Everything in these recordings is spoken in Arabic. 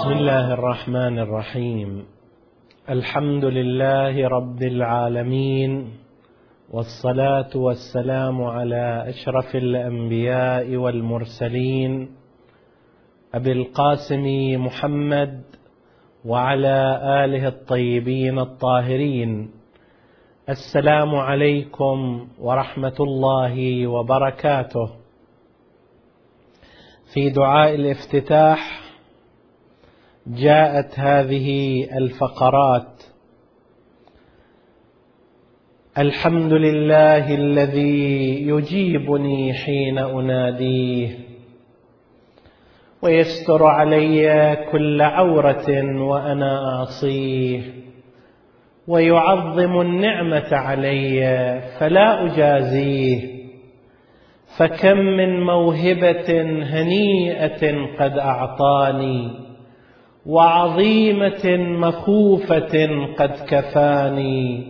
بسم الله الرحمن الرحيم. الحمد لله رب العالمين والصلاة والسلام على أشرف الأنبياء والمرسلين أبي القاسم محمد وعلى آله الطيبين الطاهرين. السلام عليكم ورحمة الله وبركاته. في دعاء الافتتاح جاءت هذه الفقرات. الحمد لله الذي يجيبني حين أناديه ويستر علي كل عورة وأنا أعصيه ويعظم النعمة علي فلا أجازيه. فكم من موهبة هنيئة قد أعطاني وعظيمة مخوفة قد كفاني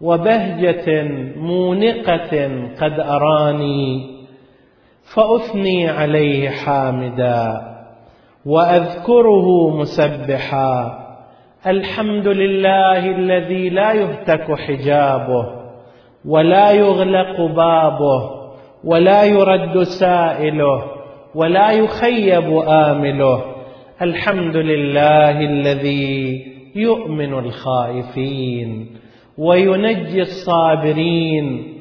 وبهجة مونقة قد أراني فأثني عليه حامدا وأذكره مسبحا الحمد لله الذي لا يهتك حجابه ولا يغلق بابه ولا يرد سائله ولا يخيب آمله. الحمد لله الذي يؤمن الخائفين وينجي الصابرين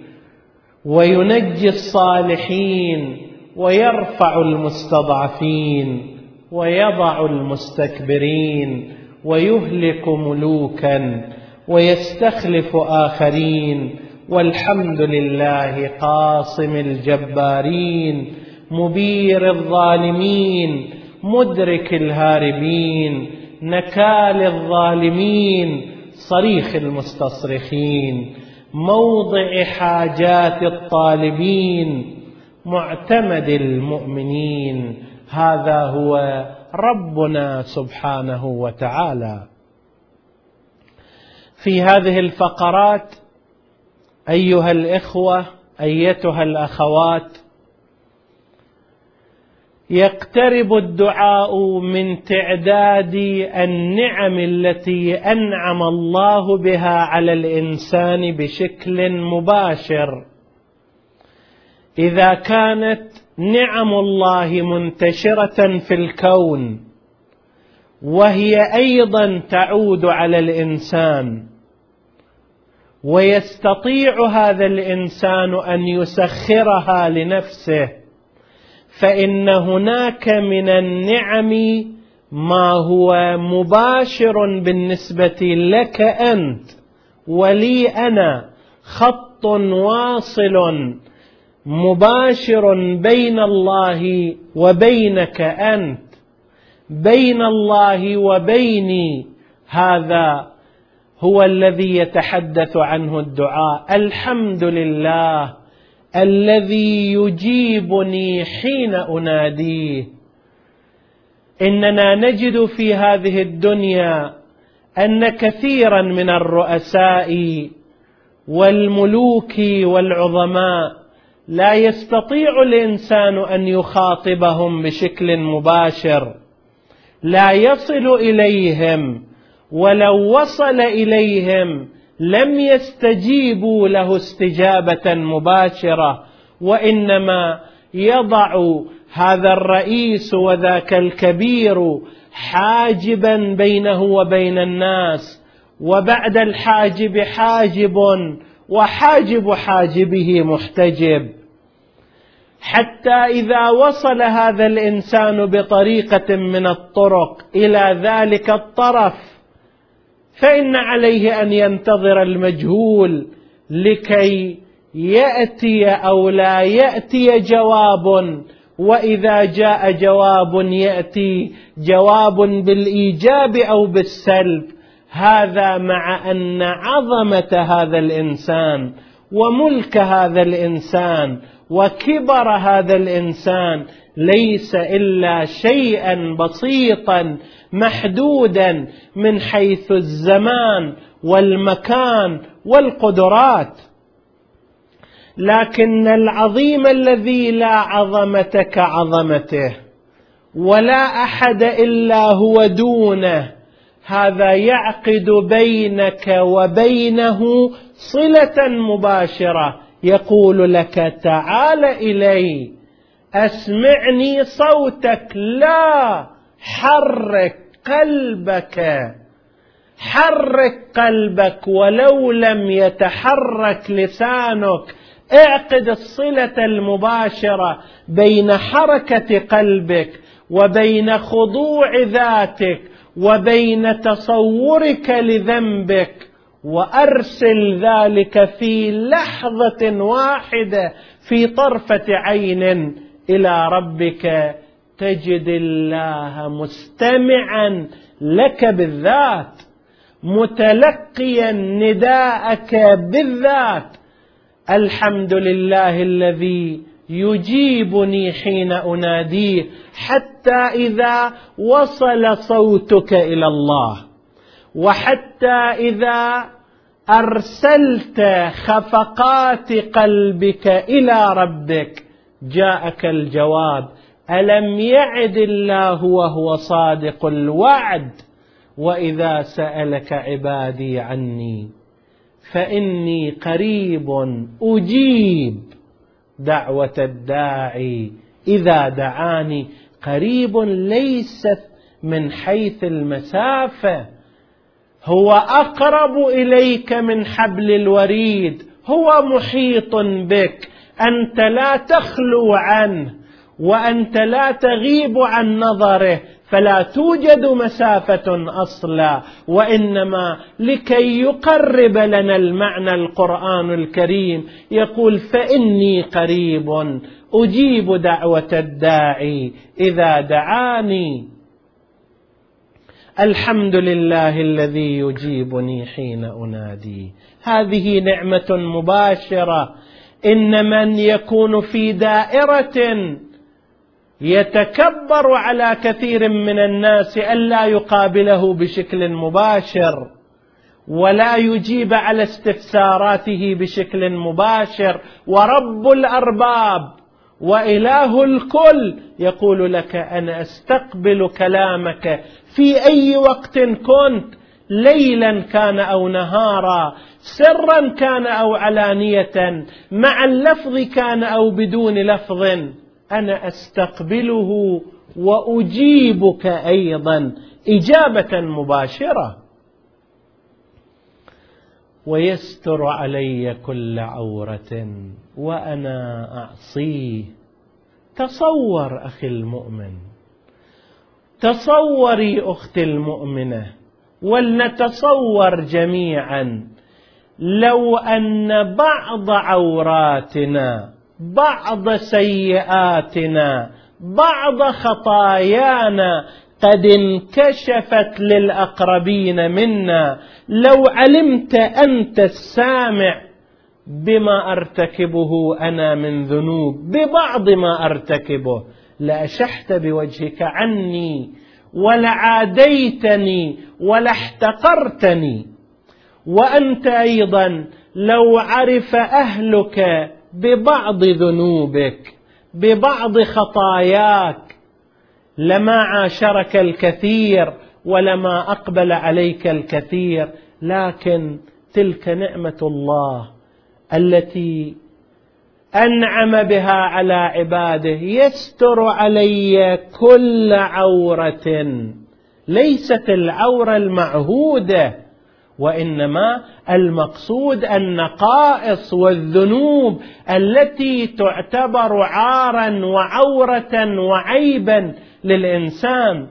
وينجي الصالحين ويرفع المستضعفين ويضع المستكبرين ويهلك ملوكا ويستخلف آخرين والحمد لله قاصم الجبارين مبير الظالمين مدرك الهاربين نكال الظالمين صريخ المستصرخين موضع حاجات الطالبين معتمد المؤمنين. هذا هو ربنا سبحانه وتعالى. في هذه الفقرات أيها الإخوة أيتها الأخوات يقترب الدعاء من تعداد النعم التي أنعم الله بها على الإنسان بشكل مباشر. إذا كانت نعم الله منتشرة في الكون وهي أيضا تعود على الإنسان ويستطيع هذا الإنسان أن يسخرها لنفسه فإن هناك من النعم ما هو مباشر بالنسبة لك أنت ولي أنا خط واصل مباشر بين الله وبينك أنت. بين الله وبيني هذا هو الذي يتحدث عنه الدعاء. الحمد لله الذي يجيبني حين أناديه. إننا نجد في هذه الدنيا أن كثيرا من الرؤساء والملوك والعظماء لا يستطيع الإنسان أن يخاطبهم بشكل مباشر. لا يصل إليهم ولو وصل إليهم لم يستجيبوا له استجابة مباشرة وإنما يضع هذا الرئيس وذاك الكبير حاجبا بينه وبين الناس وبعد الحاجب حاجب وحاجب حاجبه محتجب. حتى إذا وصل هذا الإنسان بطريقة من الطرق إلى ذلك الطرف فإن عليه أن ينتظر المجهول لكي يأتي أو لا يأتي جواب وإذا جاء جواب يأتي جواب بالإيجاب أو بالسلب. هذا مع أن عظمة هذا الإنسان وملك هذا الإنسان وكبر هذا الإنسان ليس إلا شيئا بسيطا محدودا من حيث الزمان والمكان والقدرات. لكن العظيم الذي لا عظمه كعظمته ولا أحد إلا هو دونه هذا يعقد بينك وبينه صلة مباشرة. يقول لك تعال إلي أسمعني صوتك لا حرك قلبك. حرك قلبك ولو لم يتحرك لسانك. اعقد الصلة المباشرة بين حركة قلبك وبين خضوع ذاتك وبين تصورك لذنبك وأرسل ذلك في لحظة واحدة في طرفة عين إلى ربك. تجد الله مستمعا لك بالذات متلقيا نداءك بالذات. الحمد لله الذي يجيبني حين أناديه حتى إذا وصل صوتك إلى الله وحتى إذا أرسلت خفقات قلبك إلى ربك جاءك الجواب. ألم يعد الله وهو صادق الوعد؟ وإذا سألك عبادي عني فإني قريب أجيب دعوة الداعي. إذا دعاني قريب ليست من حيث المسافة هو أقرب إليك من حبل الوريد. هو محيط بك أنت لا تخلو عنه. وأنت لا تغيب عن نظره فلا توجد مسافة أصلا وإنما لكي يقرب لنا المعنى القرآن الكريم يقول فإني قريب أجيب دعوة الداعي إذا دعاني. الحمد لله الذي يجيبني حين أنادي. هذه نعمة مباشرة. إن من يكون في دائرة يتكبر على كثير من الناس الا يقابله بشكل مباشر ولا يجيب على استفساراته بشكل مباشر. ورب الأرباب وإله الكل يقول لك أنا أستقبل كلامك. في أي وقت كنت ليلا كان أو نهارا سرا كان أو علانيه مع اللفظ كان أو بدون لفظ. أنا أستقبله وأجيبك أيضا إجابة مباشرة. ويستر علي كل عورة وأنا أعصيه. تصور أخي المؤمن. تصوري أختي المؤمنة. ولنتصور جميعا. لو أن بعض عوراتنا بعض سيئاتنا بعض خطايانا قد انكشفت للأقربين منا. لو علمت أنت السامع بما أرتكبه أنا من ذنوب ببعض ما أرتكبه لأشحت بوجهك عني ولعاديتني ولاحتقرتني. وأنت أيضا لو عرف أهلك ببعض ذنوبك ببعض خطاياك. لما عاشرك الكثير ولما أقبل عليك الكثير لكن تلك نعمة الله التي أنعم بها على عباده. يستر علي كل عورة. ليست العورة المعهودة وإنما المقصود النقائص والذنوب التي تعتبر عارا وعورة وعيبا للإنسان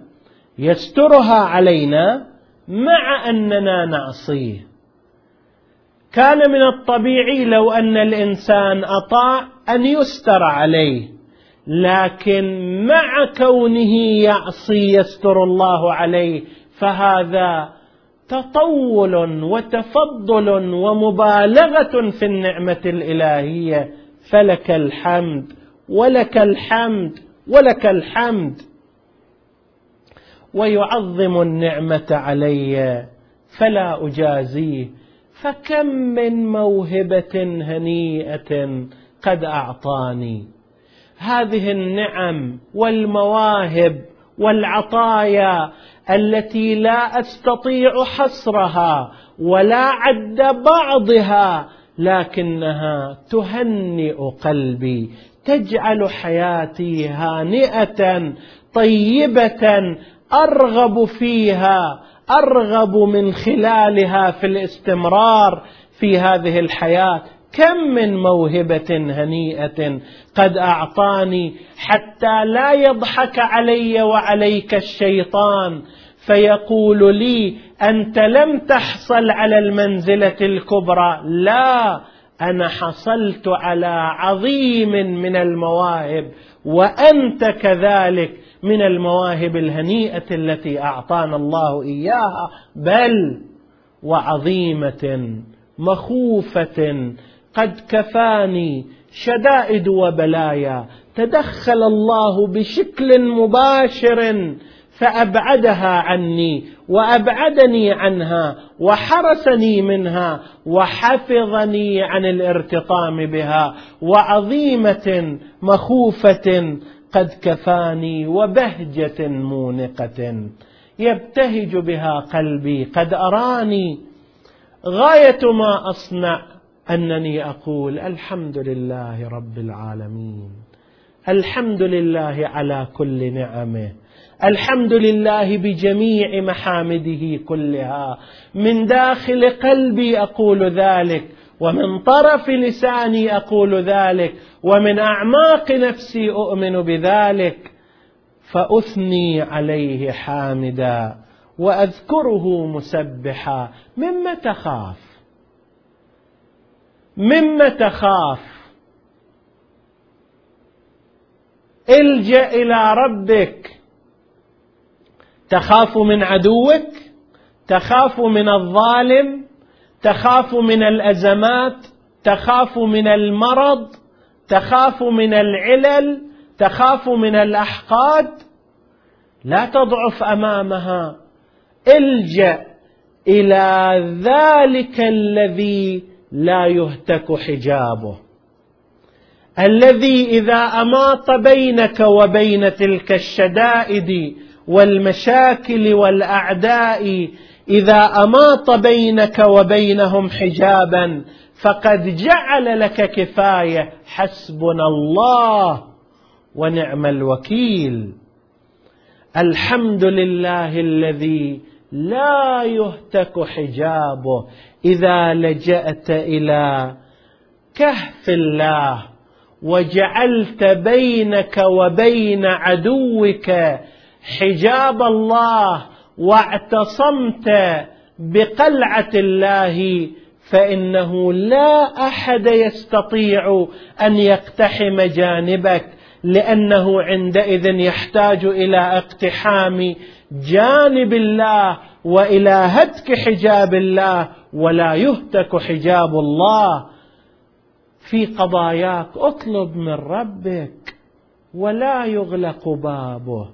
يسترها علينا مع أننا نعصيه. كان من الطبيعي لو أن الإنسان أطاع أن يستر عليه لكن مع كونه يعصي يستر الله عليه فهذا تطول وتفضل ومبالغة في النعمة الإلهية. فلك الحمد ولك الحمد ولك الحمد. ويعظم النعمة علي فلا اجازيه فكم من موهبة هنيئة قد أعطاني. هذه النعم والمواهب والعطايا التي لا أستطيع حصرها ولا عد بعضها لكنها تهنئ قلبي تجعل حياتي هانئة طيبة أرغب فيها أرغب من خلالها في الاستمرار في هذه الحياة. كم من موهبة هنيئة قد أعطاني حتى لا يضحك علي وعليك الشيطان فيقول لي أنت لم تحصل على المنزلة الكبرى. لا أنا حصلت على عظيم من المواهب وأنت كذلك من المواهب الهنيئة التي أعطانا الله إياها. بل وعظيمة مخوفة قد كفاني شدائد وبلايا. تدخل الله بشكل مباشر فأبعدها عني وأبعدني عنها وحرسني منها وحفظني عن الارتطام بها وعظيمة مخوفة قد كفاني وبهجة مونقة. يبتهج بها قلبي قد أراني غاية ما أصنع. أنني أقول الحمد لله رب العالمين. الحمد لله على كل نعمه. الحمد لله بجميع محامده كلها. من داخل قلبي أقول ذلك ومن طرف لساني أقول ذلك ومن أعماق نفسي أؤمن بذلك. فأثني عليه حامدا وأذكره مسبحا مما تخاف. مما تخاف. الجأ إلى ربك. تخاف من عدوك تخاف من الظالم تخاف من الأزمات تخاف من المرض تخاف من العلل تخاف من الأحقاد. لا تضعف أمامها. الجأ إلى ذلك الذي لا يهتك حجابه. الذي إذا أماط بينك وبين تلك الشدائد والمشاكل والأعداء إذا أماط بينك وبينهم حجابا فقد جعل لك كفاية حسبنا الله ونعم الوكيل. الحمد لله الذي لا يهتك حجابه. إذا لجأت إلى كهف الله وجعلت بينك وبين عدوك حجاب الله واعتصمت بقلعة الله فإنه لا أحد يستطيع أن يقتحم جانبك لأنه عندئذ يحتاج إلى اقتحام جانب الله وإلى هتك حجاب الله. ولا يهتك حجاب الله في قضاياك. اطلب من ربك ولا يغلق بابه.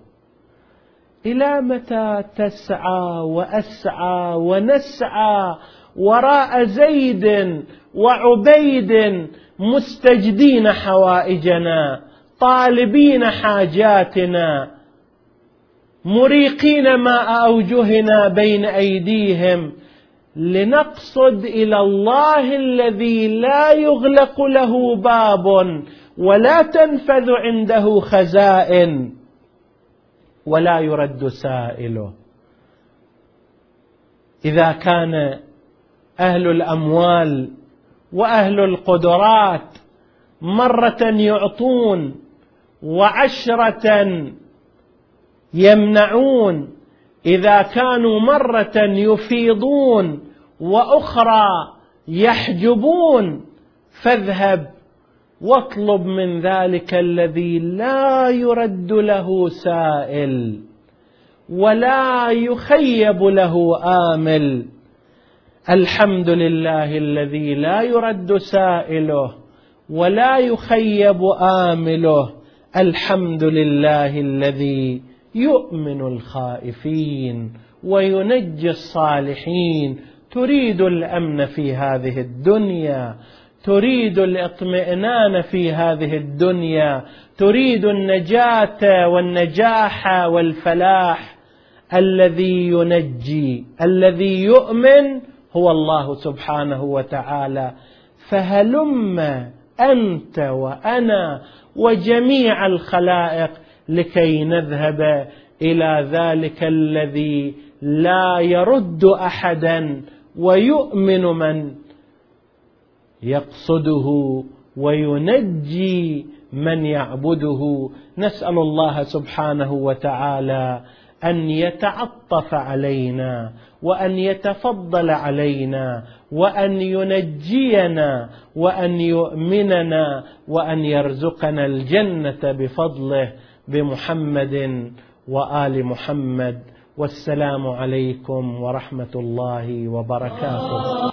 إلى متى تسعى وأسعى ونسعى وراء زيد وعبيد مستجدين حوائجنا طالبين حاجاتنا مريقين ماء أوجهنا بين أيديهم لنقصد إلى الله الذي لا يغلق له باب ولا تنفذ عنده خزائن ولا يرد سائله. إذا كان أهل الأموال وأهل القدرات مرة يعطون وعشرة يمنعون إذا كانوا مرة يفيضون وأخرى يحجبون فاذهب واطلب من ذلك الذي لا يرد له سائل ولا يخيب له آمل. الحمد لله الذي لا يرد سائله ولا يخيب آمله. الحمد لله الذي يؤمن الخائفين وينجي الصالحين. تريد الأمن في هذه الدنيا تريد الاطمئنان في هذه الدنيا تريد النجاة والنجاح والفلاح. الذي ينجي الذي يؤمن هو الله سبحانه وتعالى. فهلم أنت وأنا وجميع الخلائق لكي نذهب إلى ذلك الذي لا يرد أحدا ويؤمن من يقصده وينجي من يعبده. نسأل الله سبحانه وتعالى أن يتعطف علينا وأن يتفضل علينا وأن ينجينا وأن يؤمننا وأن يرزقنا الجنة بفضله. بمحمد وآل محمد والسلام عليكم ورحمة الله وبركاته.